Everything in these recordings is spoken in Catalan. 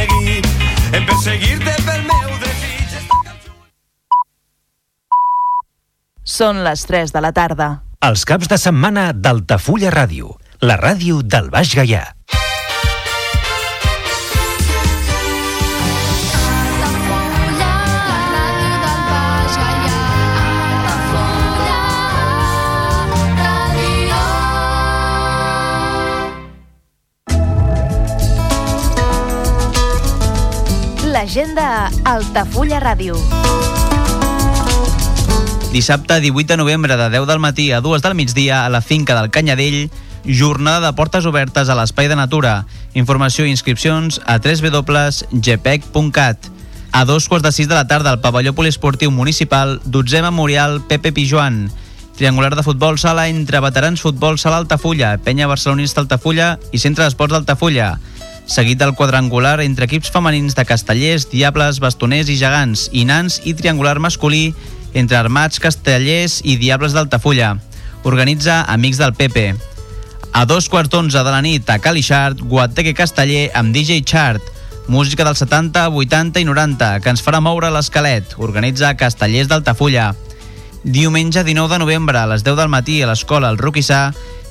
seguir en perseguir-te pel meu desig. Són les 3 de la tarda. Els caps de setmana d'Altafulla Ràdio, la ràdio del Baix Gaià. L'agenda a Altafulla Ràdio. Dissabte 18 de novembre de 10 del matí a 2 del migdia a la finca del Canyadell, jornada de portes obertes a l'Espai de Natura. Informació i inscripcions a www.gpec.cat. A dos quarts de sis de la tarda al pavelló poliesportiu municipal, 12è memorial Pepe Pijuan. Triangular de futbol sala entre veterans futbol sala Altafulla, penya barcelonista Altafulla i centre d'esports d'Altafulla seguit del quadrangular entre equips femenins de castellers, diables, bastoners i gegants, i nans i triangular masculí entre armats, castellers i diables d'Altafulla. Organitza Amics del Pepe. A dos quarts d'onze de la nit a Calixart, Guateque Casteller amb DJ Chart. Música dels 70, 80 i 90 que ens farà moure l'esquelet. Organitza Castellers d'Altafulla. Diumenge 19 de novembre a les 10 del matí a l'escola El Roquissà,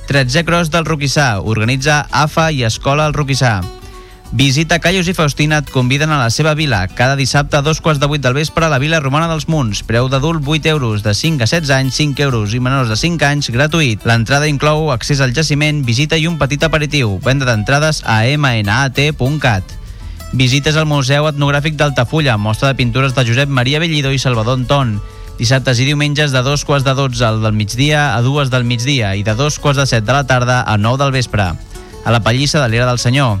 13è Cross del Roquissà. Organitza AFA i Escola El Roquissà. Visita Callos i Faustina et conviden a la seva vila cada dissabte a dos quarts de vuit del vespre a la Vila Romana dels Munts. Preu d'adult 8 euros, de 5 a 16 anys 5 euros i menors de 5 anys gratuït. L'entrada inclou accés al jaciment, visita i un petit aperitiu. Venda d'entrades a mnat.cat. Visites al Museu Etnogràfic d'Altafulla, mostra de pintures de Josep Maria Bellido i Salvador Anton. Dissabtes i diumenges de dos quarts de 12 al del migdia a dues del migdia i de dos quarts de set de la tarda a 9 del vespre. A la Pallissa de l'Era del Senyor.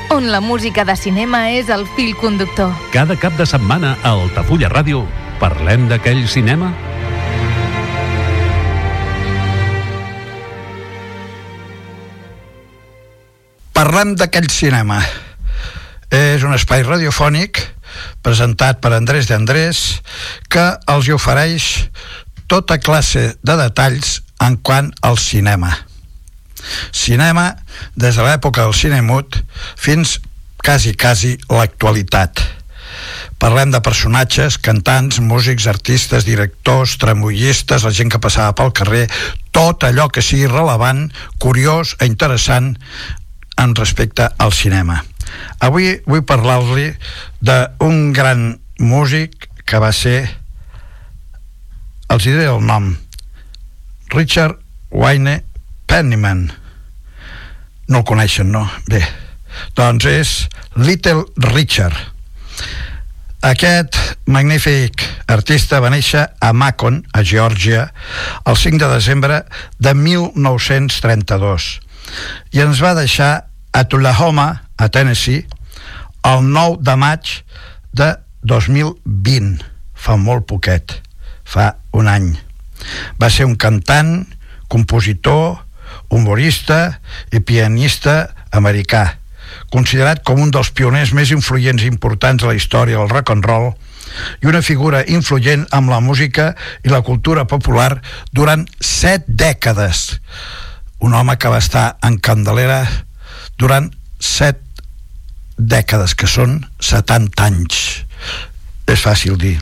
On la música de cinema és el fil conductor. Cada cap de setmana a Altafulla Ràdio parlem d'aquell cinema Parlem d'aquell cinema. És un espai radiofònic presentat per Andrés de Andrés que els ofereix tota classe de detalls en quant al cinema. Cinema des de l'època del cinemut fins quasi, quasi l'actualitat. Parlem de personatges, cantants, músics, artistes, directors, tramullistes, la gent que passava pel carrer, tot allò que sigui relevant, curiós e interessant en respecte al cinema. Avui vull parlar-li d'un gran músic que va ser, els diré el nom, Richard Wayne Penniman. No el coneixen, no? Bé, doncs és Little Richard. Aquest magnífic artista va néixer a Macon, a Geòrgia, el 5 de desembre de 1932 i ens va deixar a Tullahoma, a Tennessee, el 9 de maig de 2020, fa molt poquet, fa un any. Va ser un cantant, compositor, humorista i pianista americà, considerat com un dels pioners més influents i importants de la història del rock and roll i una figura influent amb la música i la cultura popular durant set dècades. Un home que va estar en Candelera durant set dècades, que són 70 anys. És fàcil dir.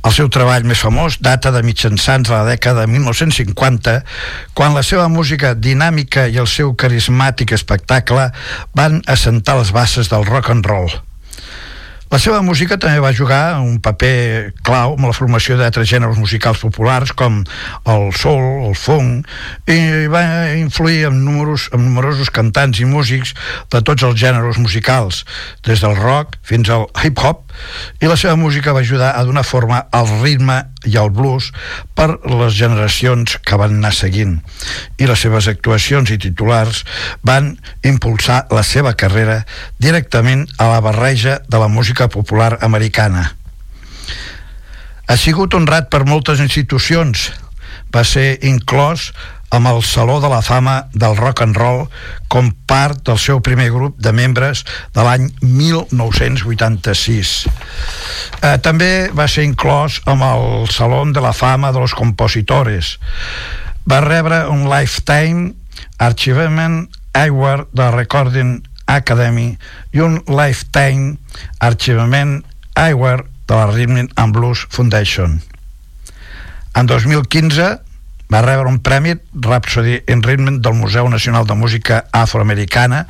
El seu treball més famós data de mitjançants de la dècada de 1950, quan la seva música dinàmica i el seu carismàtic espectacle van assentar les bases del rock and roll. La seva música també va jugar un paper clau en la formació d'altres gèneres musicals populars com el soul, el funk, i va influir en, números, en numerosos cantants i músics de tots els gèneres musicals, des del rock fins al hip-hop, i la seva música va ajudar a donar forma al ritme i el blues per les generacions que van anar seguint i les seves actuacions i titulars van impulsar la seva carrera directament a la barreja de la música popular americana. Ha sigut honrat per moltes institucions, va ser inclòs amb el Saló de la Fama del Rock and Roll com part del seu primer grup de membres de l'any 1986. Eh, també va ser inclòs amb el Saló de la Fama de los Compositores. Va rebre un Lifetime Achievement Award de Recording Academy i un Lifetime Achievement Award de la Rhythm and Blues Foundation. En 2015 va rebre un premi Rhapsody in Rhythm del Museu Nacional de Música Afroamericana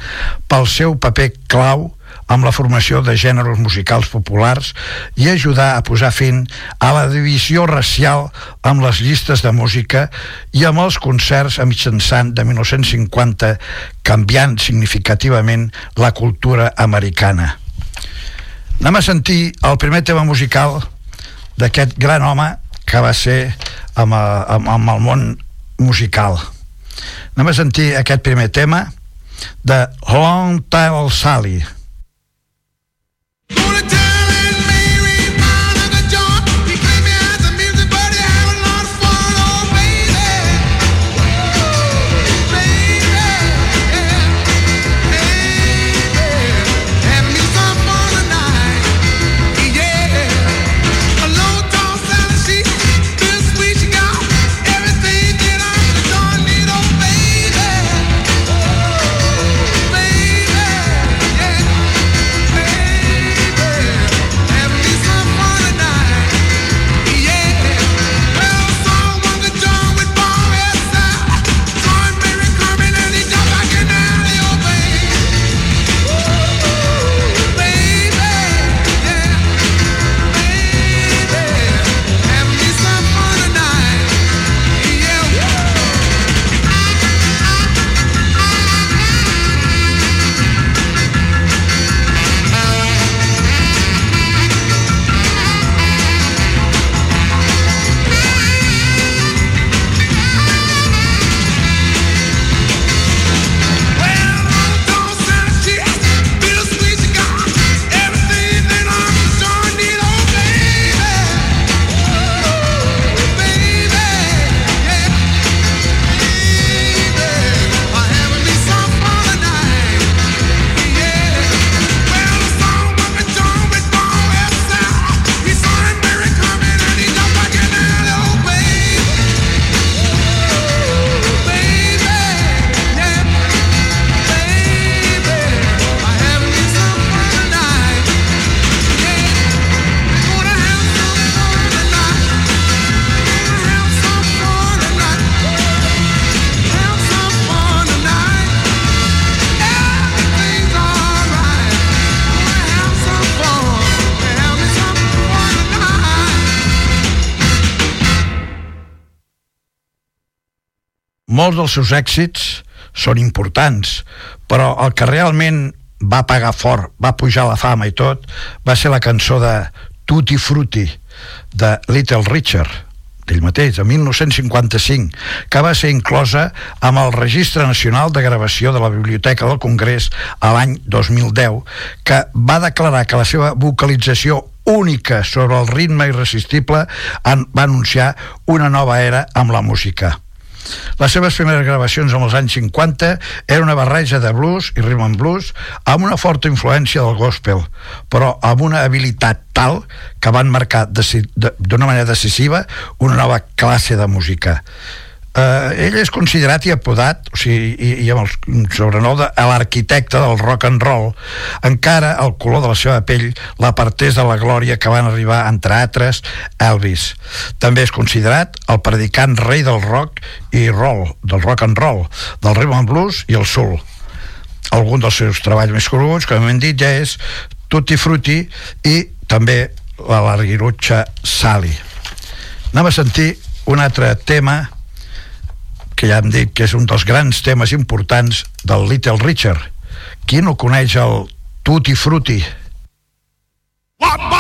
pel seu paper clau amb la formació de gèneres musicals populars i ajudar a posar fin a la divisió racial amb les llistes de música i amb els concerts a mitjançant de 1950 canviant significativament la cultura americana. Anem a sentir el primer tema musical d'aquest gran home que va ser amb, eh, amb, amb el món musical. Anem a sentir aquest primer tema de Long Tile Sally. Molts dels seus èxits són importants, però el que realment va pagar fort, va pujar la fama i tot, va ser la cançó de Tutti Frutti, de Little Richard, d'ell mateix, de 1955, que va ser inclosa amb el Registre Nacional de Gravació de la Biblioteca del Congrés a l'any 2010, que va declarar que la seva vocalització única sobre el ritme irresistible va anunciar una nova era amb la música. Les seves primeres gravacions en els anys 50 era una barreja de blues i rhythm and blues amb una forta influència del gospel, però amb una habilitat tal que van marcar d'una manera decisiva una nova classe de música. Uh, ell és considerat i apodat o sigui, i, i amb el sobrenom de l'arquitecte del rock and roll encara el color de la seva pell l'apartés de la glòria que van arribar entre altres Elvis. També és considerat el predicant rei del rock i roll del rock and roll, del rhythm and blues i el soul. Algun dels seus treballs més coneguts, com hem dit ja és Tutti Frutti i també la Larguirutxa Sally. Anem a sentir un altre tema que ja hem dit que és un dels grans temes importants del Little Richard. Qui no coneix el Tutti Frutti? Bom,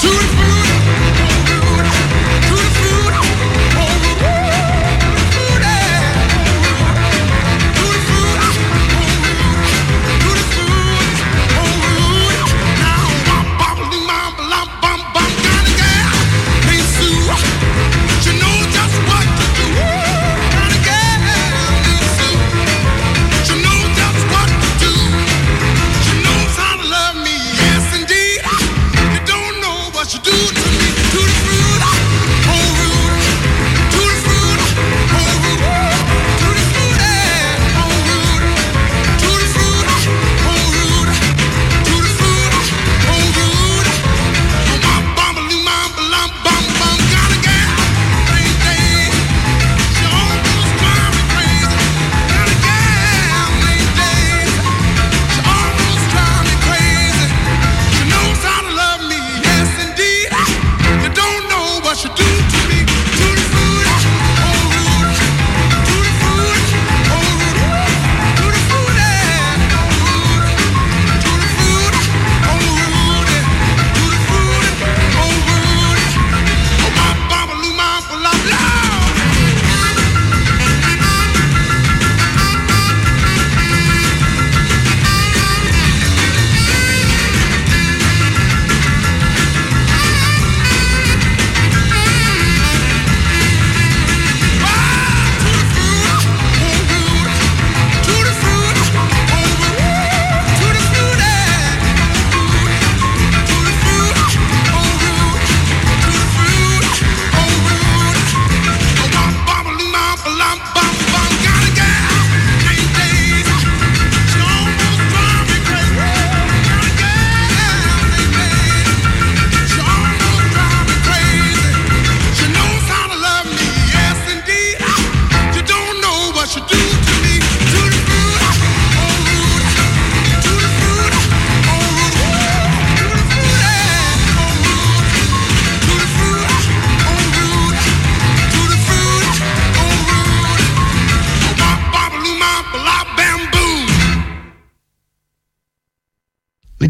tutti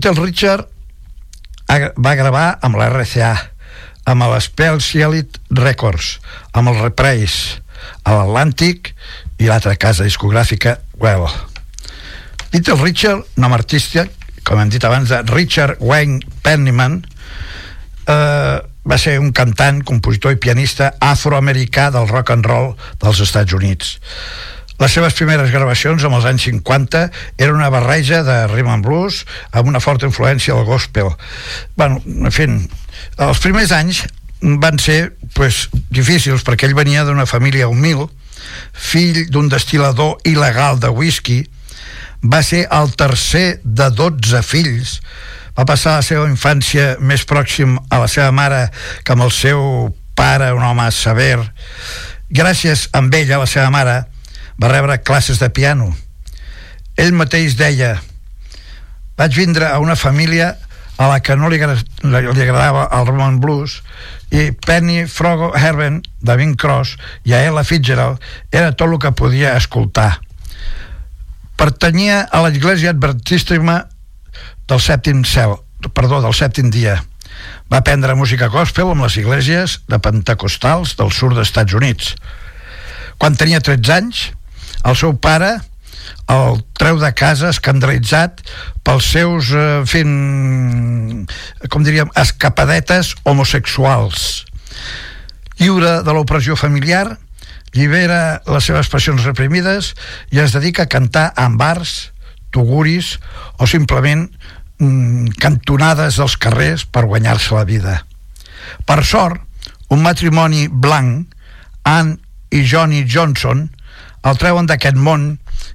Little Richard ha- va gravar amb la RCA, amb l'Specialit Records, amb el Reprise, a l'Atlàntic i l'altra casa discogràfica, Well. Little Richard, nom artístic, com hem dit abans, de Richard Wayne Penniman, eh, va ser un cantant, compositor i pianista afroamericà del rock and roll dels Estats Units. Les seves primeres gravacions, amb els anys 50, era una barreja de rhythm and blues amb una forta influència del gospel. bueno, en fi, els primers anys van ser pues, difícils perquè ell venia d'una família humil, fill d'un destil·lador il·legal de whisky, va ser el tercer de 12 fills, va passar la seva infància més pròxim a la seva mare que amb el seu pare, un home sever. Gràcies a ella, la seva mare, va rebre classes de piano. Ell mateix deia vaig vindre a una família a la que no li, li agradava el Roman Blues i Penny Frogo Herben de Bing Cross i a Ella Fitzgerald era tot el que podia escoltar pertanyia a l'església adventíssima del sèptim cel, perdó, del sèptim dia. Va aprendre música gospel amb les esglésies de pentecostals del sud dels Estats Units. Quan tenia 13 anys, el seu pare el treu de casa escandalitzat pels seus, eh, en fi, com diríem, escapadetes homosexuals. Lliure de l'opressió familiar, llibera les seves passions reprimides i es dedica a cantar en bars, tuguris o simplement mm, cantonades dels carrers per guanyar-se la vida. Per sort, un matrimoni blanc, Ann i Johnny Johnson, el treuen d'aquest món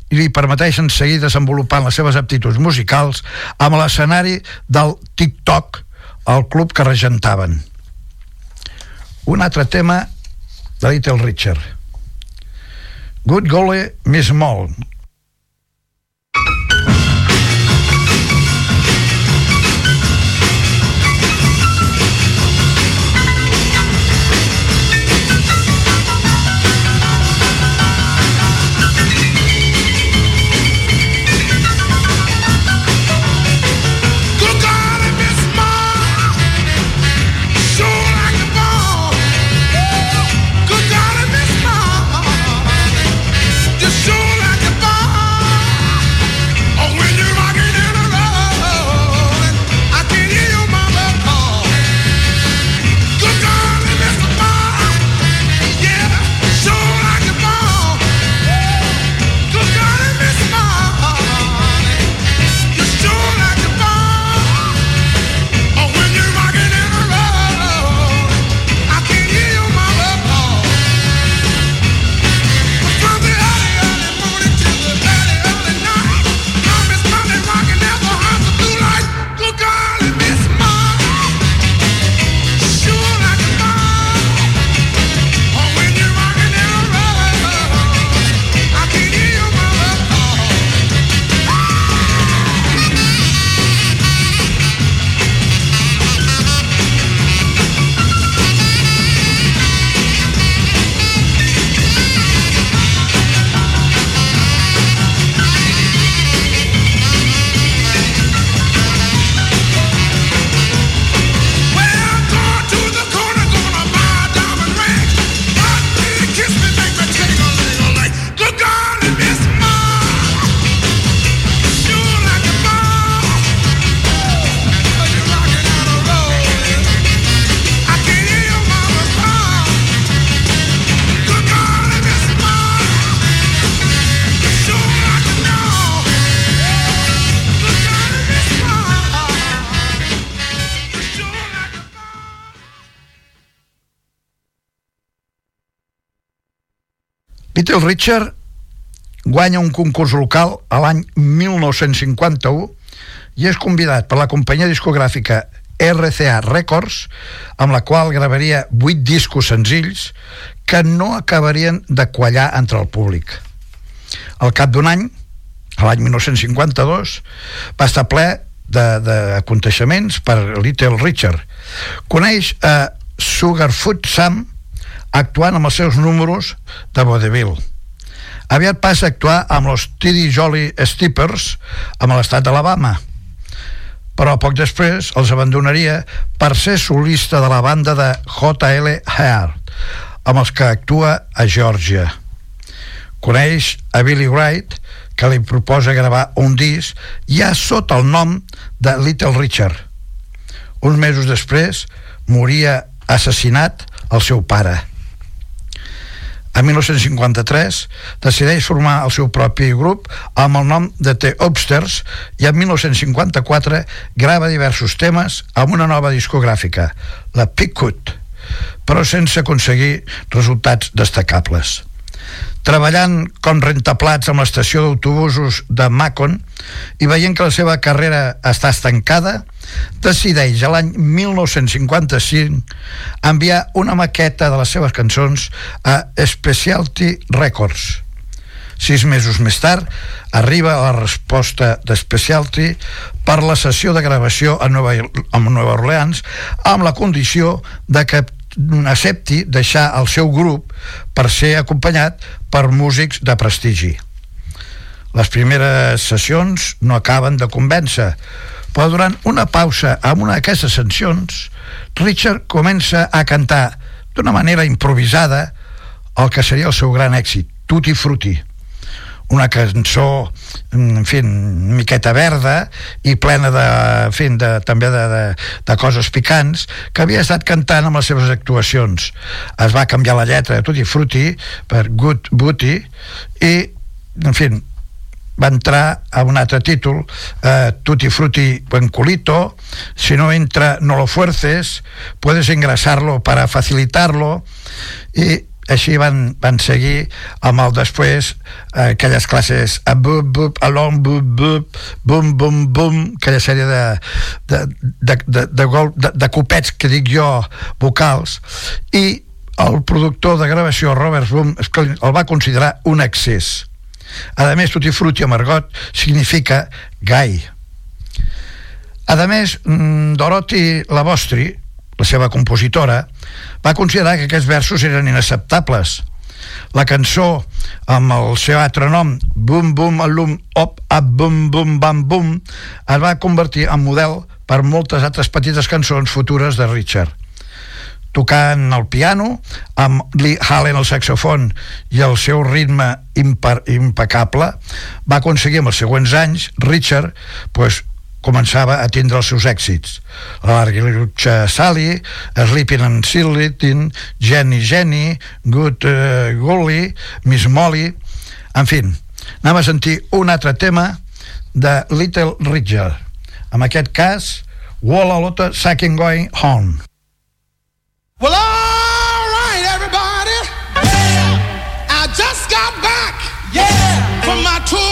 i li permeteixen seguir desenvolupant les seves aptituds musicals amb l'escenari del TikTok, el club que regentaven. Un altre tema de Little Richard. Good Golly Miss Moll, Little Richard guanya un concurs local a l'any 1951 i és convidat per la companyia discogràfica RCA Records, amb la qual gravaria 8 discos senzills que no acabarien de quallar entre el públic. Al cap d'un any, a l'any 1952, va estar ple d'aconteixements per Little Richard. Coneix a Sugarfoot Sam actuant amb els seus números de vaudeville. Aviat passa a actuar amb los Tiddy Jolly Steppers amb l'estat d'Alabama. però poc després els abandonaria per ser solista de la banda de J.L. Hart, amb els que actua a Geòrgia. Coneix a Billy Wright, que li proposa gravar un disc ja sota el nom de Little Richard. Uns mesos després moria assassinat el seu pare. En 1953 decideix formar el seu propi grup amb el nom de The Obsters i en 1954 grava diversos temes amb una nova discogràfica, la Pickwood, però sense aconseguir resultats destacables treballant com rentaplats amb l'estació d'autobusos de Macon i veient que la seva carrera està estancada, decideix a l'any 1955 enviar una maqueta de les seves cançons a Specialty Records. Sis mesos més tard arriba la resposta de Specialty per la sessió de gravació a Nova, a Nova Orleans amb la condició de que accepti deixar el seu grup per ser acompanyat per músics de prestigi. Les primeres sessions no acaben de convèncer, però durant una pausa amb una d'aquestes sessions, Richard comença a cantar d'una manera improvisada el que seria el seu gran èxit, Tutti Frutti una cançó en fi, una miqueta verda i plena de, en fi, de, també de, de, de coses picants que havia estat cantant amb les seves actuacions. Es va canviar la lletra de Tutti Frutti per Good Booty i en fi va entrar a un altre títol eh, Tutti Frutti Benculito si no entra no lo fuerces puedes engrasarlo para facilitarlo i així van, van seguir amb el després eh, aquelles classes a bup, bup, along, bup, bup, bum, bum, bum, aquella sèrie de, de, de, de, de, gol, de, de copets que dic jo vocals i el productor de gravació Robert Boom el va considerar un excés. A més Tutti Frutti Amargot significa gai. A més mm, Dorothy Lavostri la seva compositora, va considerar que aquests versos eren inacceptables. La cançó, amb el seu altre nom, Bum Bum Alum Op Up Bum Bum Bam Bum, es va convertir en model per moltes altres petites cançons futures de Richard tocant el piano amb Lee Hallen al saxofon i el seu ritme impecable va aconseguir en els següents anys Richard pues, començava a tindre els seus èxits. La Larguilucha Sally, Sleeping and Sillitin, Jenny Jenny, Good uh, Gully, Miss Molly... En fi, anem a sentir un altre tema de Little Richard. En aquest cas, Walla Lotta Second Going Home. Well, all right, everybody. I just got back yeah. from my tour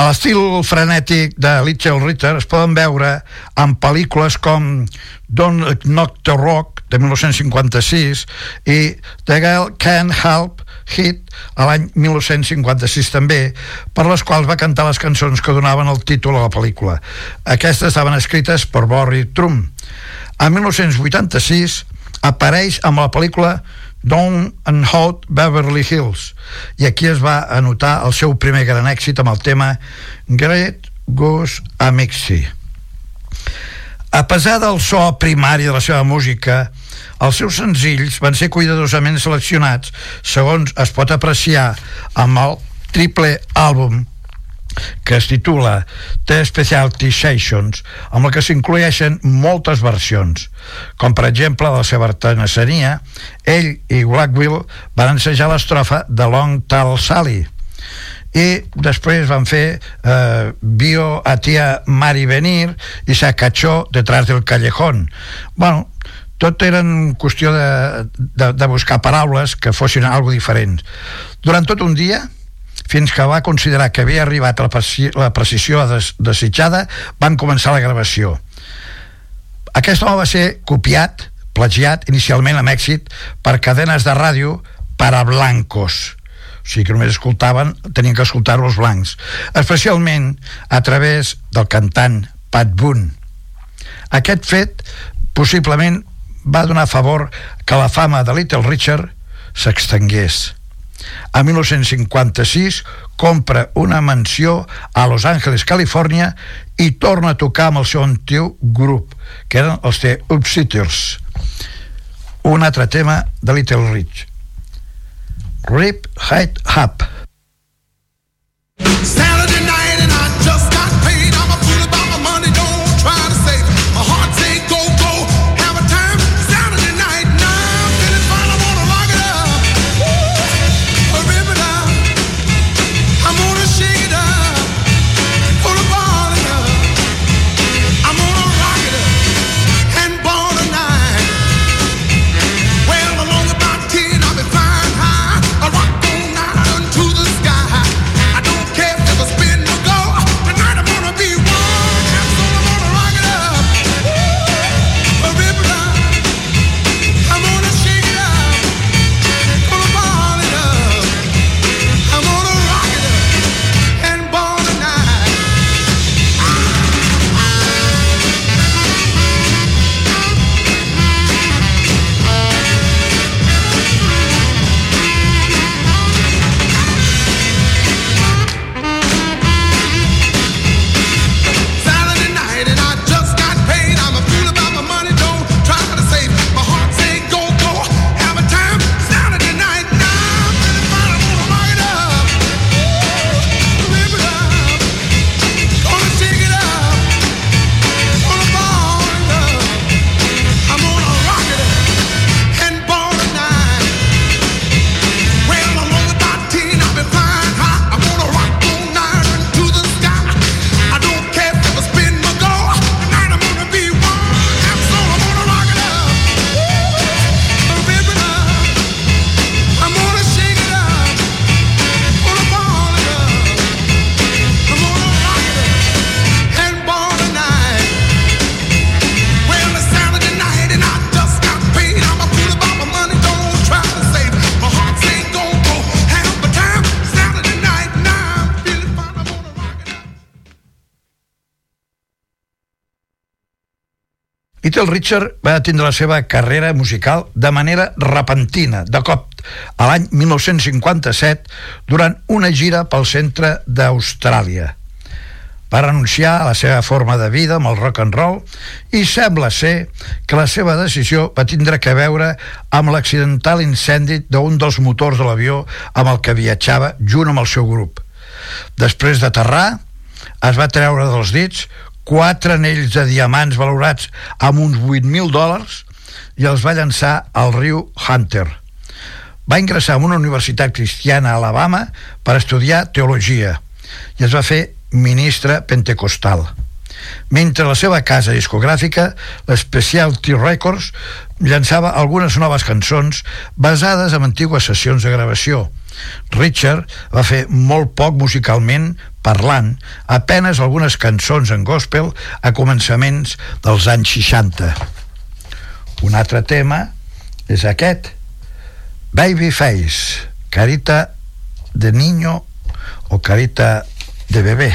A l'estil frenètic de Little Ritter es poden veure en pel·lícules com Don't Knock the Rock de 1956 i The Girl Can't Help Hit a l'any 1956 també, per les quals va cantar les cançons que donaven el títol a la pel·lícula. Aquestes estaven escrites per Borry Trum. En 1986 apareix amb la pel·lícula Down and Hot Beverly Hills. I aquí es va anotar el seu primer gran èxit amb el tema Great Goose Amixi. A pesar del so primari de la seva música els seus senzills van ser cuidadosament seleccionats segons es pot apreciar amb el triple àlbum que es titula The Specialty Sessions, amb la que s'inclueixen moltes versions, com per exemple la seva artenesania, ell i Blackwell van ensejar l'estrofa de Long Tall Sally, i després van fer eh, Bio a tia Mari Venir i se cachó detrás del callejón. Bueno, tot eren qüestió de, de, de buscar paraules que fossin algo diferents. Durant tot un dia fins que va considerar que havia arribat a la, la precisió des desitjada, van començar la gravació. Aquest home va ser copiat, plagiat, inicialment amb èxit, per cadenes de ràdio per a blancos. O sigui que només escoltaven, tenien que escoltar-ho els blancs. Especialment a través del cantant Pat Boone. Aquest fet possiblement va donar favor que la fama de Little Richard s'extengués a 1956 compra una mansió a Los Angeles, Califòrnia i torna a tocar amb el seu antiu grup, que eren els The Upsitters. Un altre tema de Little Rich. Rip Head Up. Little Richard va tindre la seva carrera musical de manera repentina, de cop, a l'any 1957, durant una gira pel centre d'Austràlia. Va renunciar a la seva forma de vida amb el rock and roll i sembla ser que la seva decisió va tindre que veure amb l'accidental incendi d'un dels motors de l'avió amb el que viatjava junt amb el seu grup. Després d'aterrar, es va treure dels dits quatre anells de diamants valorats amb uns 8.000 dòlars i els va llançar al riu Hunter. Va ingressar en una universitat cristiana a Alabama per estudiar teologia i es va fer ministre pentecostal. Mentre la seva casa discogràfica, l'Specialty Records, llançava algunes noves cançons basades en antigues sessions de gravació Richard va fer molt poc musicalment parlant, apenes algunes cançons en gospel a començaments dels anys 60. Un altre tema és aquest, Babyface, carita de niño o carita de bebé.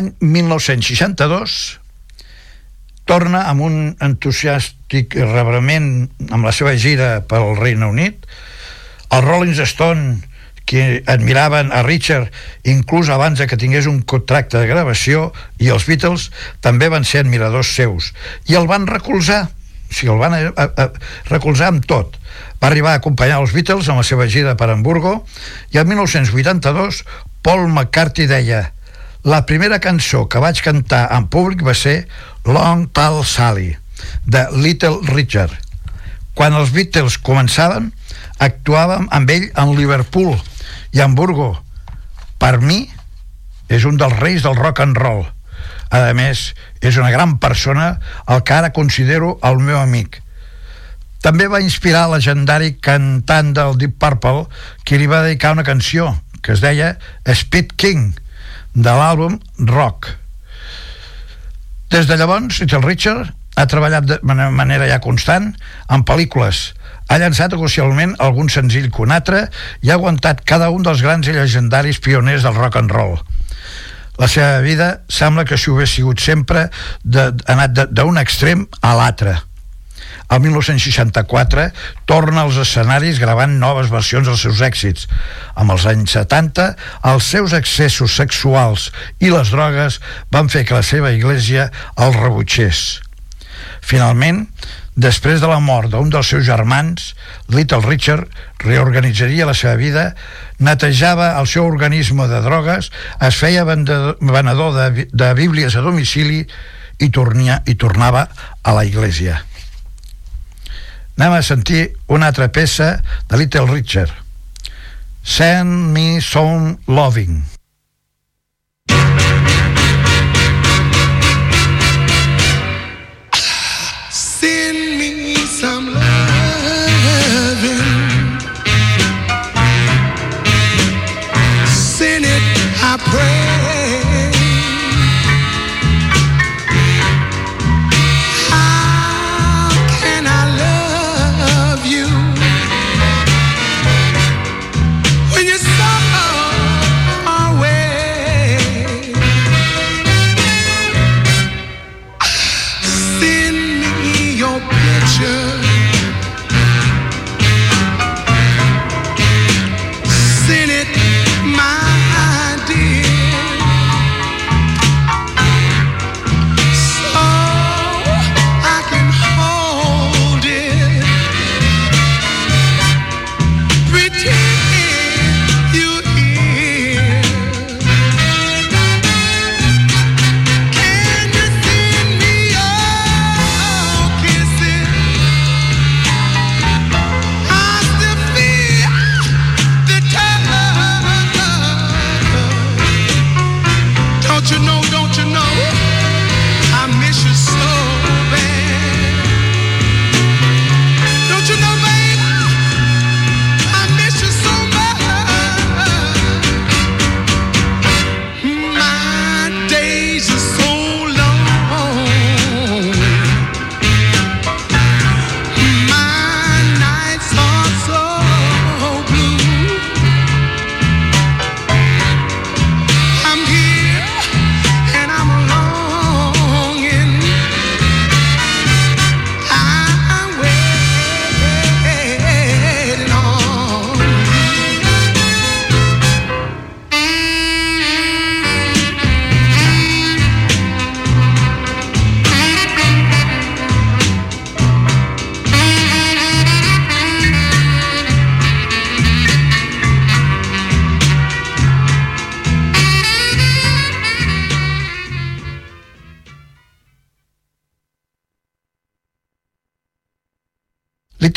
L'any 1962 torna amb un entusiàstic rebrament amb la seva gira pel Regne Unit. Els Rolling Stone, que admiraven a Richard inclús abans de que tingués un contracte de gravació, i els Beatles també van ser admiradors seus. I el van recolzar, o sigui, el van a, a, a, recolzar amb tot. Va arribar a acompanyar els Beatles en la seva gira per Hamburgo i el 1982 Paul McCartney deia la primera cançó que vaig cantar en públic va ser Long Tall Sally, de Little Richard. Quan els Beatles començaven, actuàvem amb ell en Liverpool i Hamburgo. Per mi, és un dels reis del rock and roll. A més, és una gran persona, el que ara considero el meu amic. També va inspirar el legendari cantant del Deep Purple, qui li va dedicar una canció que es deia Speed King, de l'àlbum Rock. Des de llavors, Little Richard ha treballat de manera, ja constant en pel·lícules, ha llançat ocasionalment algun senzill que un altre i ha aguantat cada un dels grans i legendaris pioners del rock and roll. La seva vida sembla que si ho hagués sigut sempre de, anat d'un extrem a l'altre. El 1964 torna als escenaris gravant noves versions dels seus èxits. Amb els anys 70, els seus excessos sexuals i les drogues van fer que la seva església el rebutgés. Finalment, després de la mort d'un dels seus germans, Little Richard reorganitzaria la seva vida, netejava el seu organisme de drogues, es feia venedor de, de bíblies a domicili i, tornia, i tornava a la iglesia. Anem a sentir una altra peça de Little Richard. Send me some loving.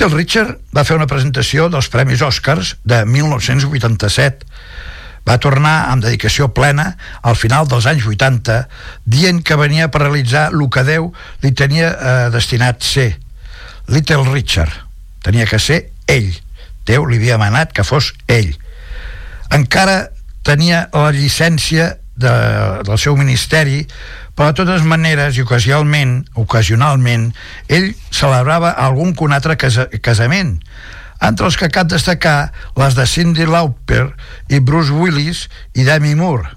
Little Richard va fer una presentació dels Premis Oscars de 1987. Va tornar amb dedicació plena al final dels anys 80, dient que venia per realitzar el que Déu li tenia eh, destinat ser. Little Richard. Tenia que ser ell. Déu li havia manat que fos ell. Encara tenia la llicència de, del seu ministeri però de totes maneres i ocasionalment, ocasionalment ell celebrava algun que un altre casa, casament. Entre els que cap destacar les de Cindy Lauper i Bruce Willis i Demi Moore.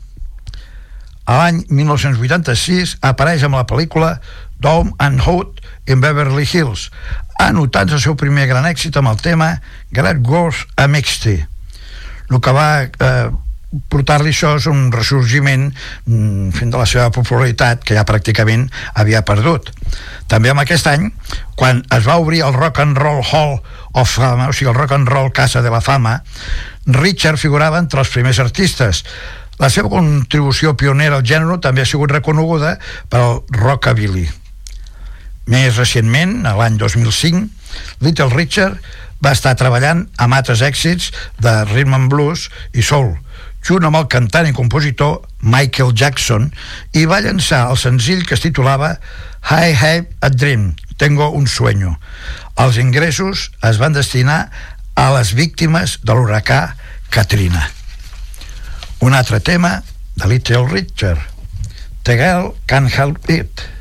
A l'any 1986 apareix amb la pel·lícula Dome and Hood in Beverly Hills anotant el seu primer gran èxit amb el tema Great Wars a Mixty el que va eh, portar-li això és un ressorgiment mm, fent de la seva popularitat que ja pràcticament havia perdut. També en aquest any quan es va obrir el Rock and Roll Hall of Fama, o sigui el Rock and Roll Casa de la Fama Richard figurava entre els primers artistes. La seva contribució pionera al gènere també ha sigut reconeguda per al rockabilly. Més recentment, l'any 2005 Little Richard va estar treballant amb altres èxits de rhythm and blues i soul junt amb el cantant i compositor Michael Jackson i va llançar el senzill que es titulava I Have a Dream, Tengo un sueño. Els ingressos es van destinar a les víctimes de l'huracà Katrina. Un altre tema de Little Richard, The Girl Can't Help It.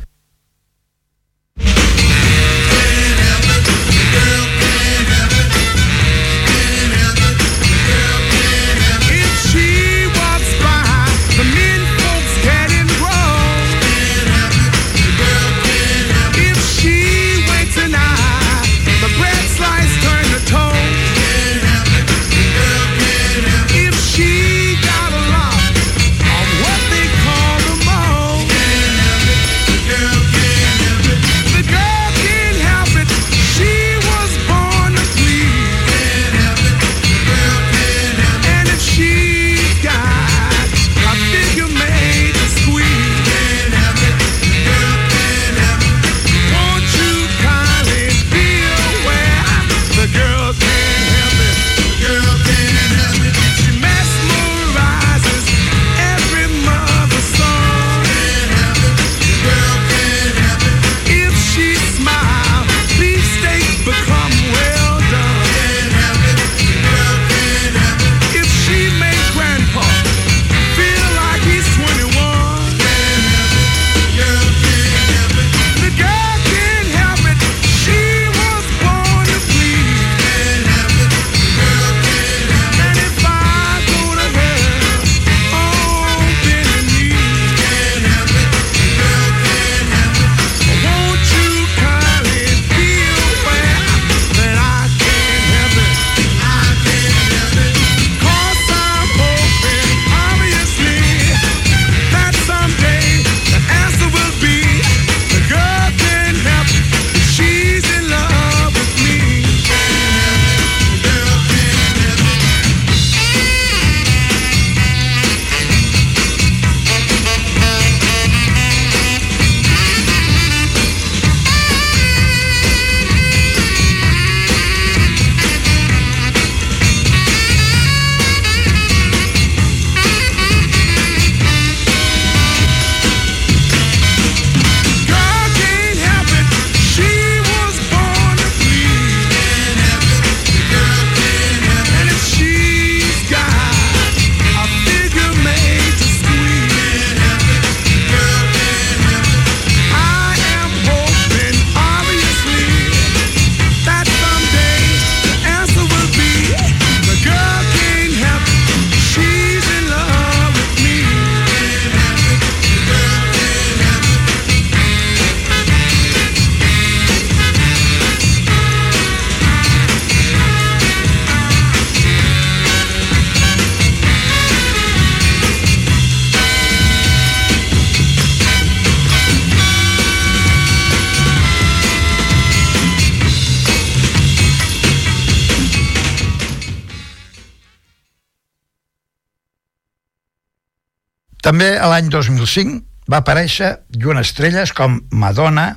També a l'any 2005 va aparèixer lluent estrelles com Madonna,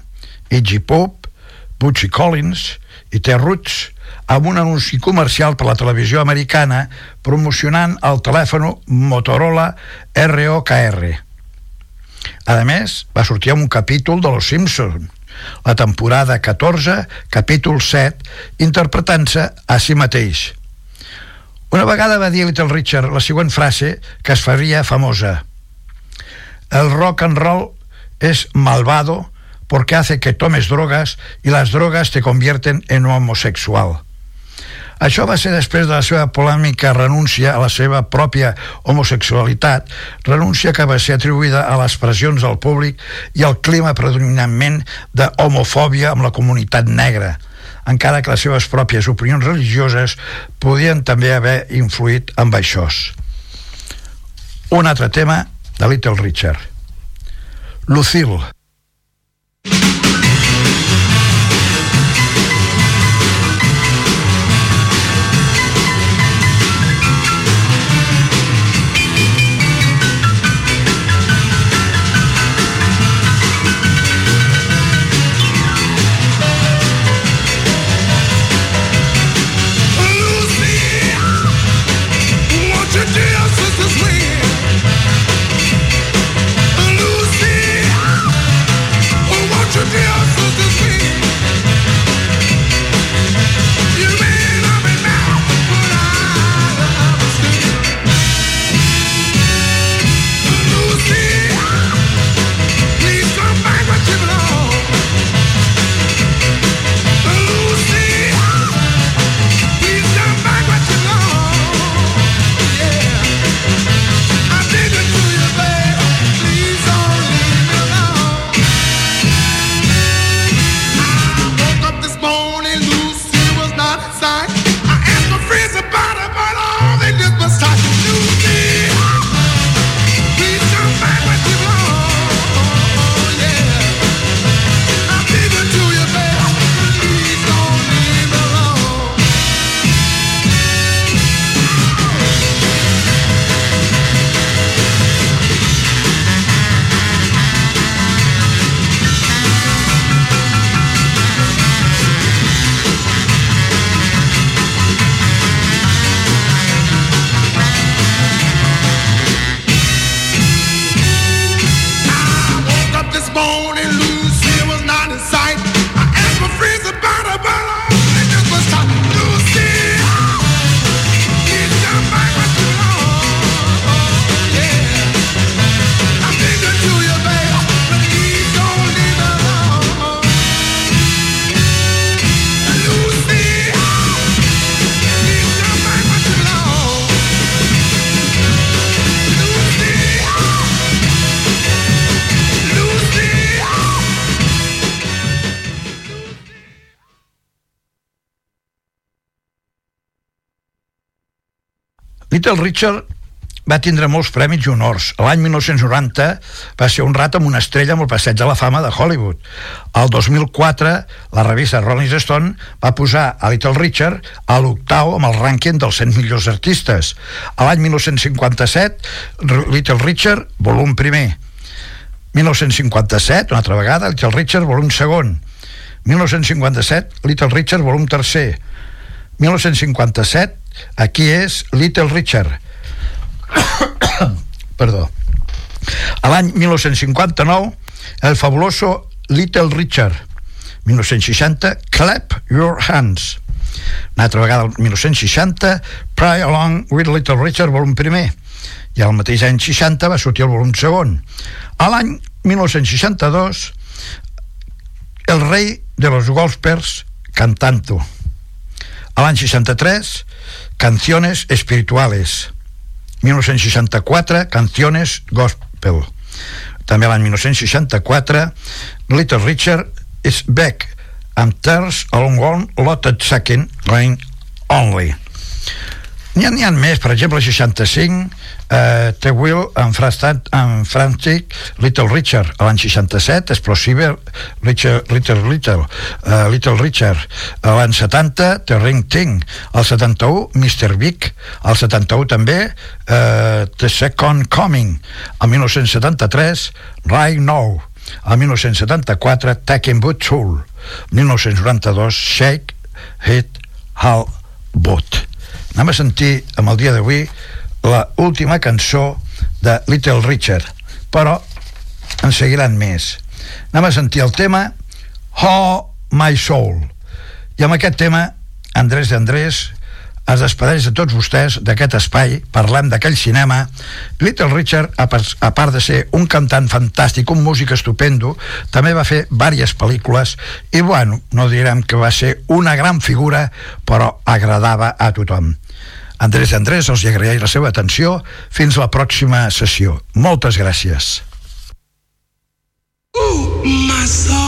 Iggy Pop, Butchie Collins i té roots amb un anunci comercial per la televisió americana promocionant el telèfon Motorola ROKR. A més, va sortir un capítol de Los Simpsons, la temporada 14, capítol 7, interpretant-se a si mateix. Una vegada va dir Little Richard la següent frase que es faria famosa. El rock and roll es malvado porque hace que tomes drogas y las drogas te convierten en homosexual. Això va ser després de la seva polèmica renúncia a la seva pròpia homosexualitat, renúncia que va ser atribuïda a les pressions del públic i al clima predominantment d'homofòbia amb la comunitat negra, encara que les seves pròpies opinions religioses podien també haver influït amb això. Un altre tema de Little Richard. Lucille. Little Richard va tindre molts premis i honors. L'any 1990 va ser honrat amb una estrella amb el passeig de la fama de Hollywood. El 2004, la revista Rolling Stone va posar a Little Richard a l'octau amb el rànquing dels 100 millors artistes. A l'any 1957, R- Little Richard, volum primer. 1957, una altra vegada, Little Richard, volum segon. 1957, Little Richard, volum tercer. 1957, aquí és Little Richard. Perdó. A l'any 1959, el fabuloso Little Richard. 1960, Clap Your Hands. Una altra vegada, el 1960, Pry Along with Little Richard, volum primer. I al mateix any 60 va sortir el volum segon. A l'any 1962, El rei de los golfers cantando. A l'any 63, Canciones espirituales. 1964, Canciones Gospel. També l'any 1964, Little Richard is back and turns along one lotted second going only. N'hi ha, ha més, per exemple, 65, eh, The Will en, Frastant, en Frantic, Little Richard, a l'any 67, Explosive, Richard, Little Little, uh, Little Richard, a l'any 70, The Ring Thing, al 71, Mr. Big, al 71 també, eh, The Second Coming, al 1973, Right Now, al 1974, Taking Boot Soul, 1992, Shake, Hit Hal Boot. Anem a sentir amb el dia d'avui la última cançó de Little Richard, però en seguiran més. Anem a sentir el tema Oh My Soul. I amb aquest tema, Andrés Andrés es despedeix de tots vostès d'aquest espai, parlem d'aquell cinema. Little Richard, a part de ser un cantant fantàstic, un músic estupendo, també va fer diverses pel·lícules i, bueno, no direm que va ser una gran figura, però agradava a tothom. Andrés Andrés, els agraeix la seva atenció. Fins la pròxima sessió. Moltes gràcies. Ooh, my soul.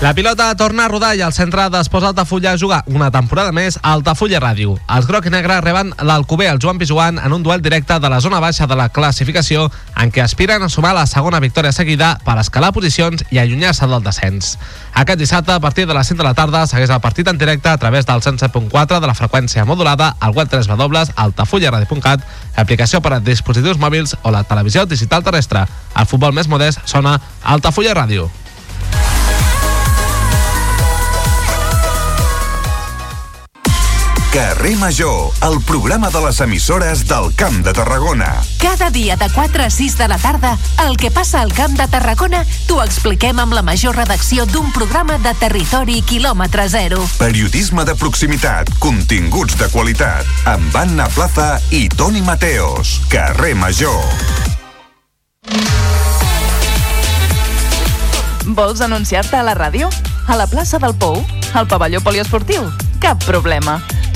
La pilota torna a rodar i el centre d'Esports Altafulla juga una temporada més a Altafulla Ràdio. Els groc i negre reben l'Alcover al Joan Pijuan en un duel directe de la zona baixa de la classificació en què aspiren a sumar la segona victòria seguida per escalar posicions i allunyar-se del descens. Aquest dissabte, a partir de les 5 de la tarda, segueix el partit en directe a través del 107.4 de la freqüència modulada al web 3 www.altafullaradio.cat, aplicació per a dispositius mòbils o la televisió digital terrestre. El futbol més modest sona Altafulla Ràdio. Carrer Major, el programa de les emissores del Camp de Tarragona. Cada dia de 4 a 6 de la tarda, el que passa al Camp de Tarragona t'ho expliquem amb la major redacció d'un programa de territori quilòmetre zero. Periodisme de proximitat, continguts de qualitat, amb Anna Plaza i Toni Mateos. Carrer Major. Vols anunciar-te a la ràdio? A la plaça del Pou? Al pavelló poliesportiu? Cap problema.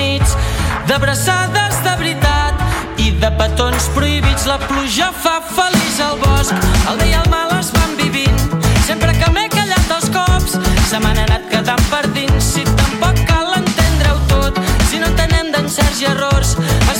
nits d'abraçades de veritat i de petons prohibits. La pluja fa feliç el bosc el bé i el mal es van vivint. Sempre que m'he callat els cops se m'han anat quedant per dins. Si tampoc cal entendre-ho tot si no entenem d'encerts i errors es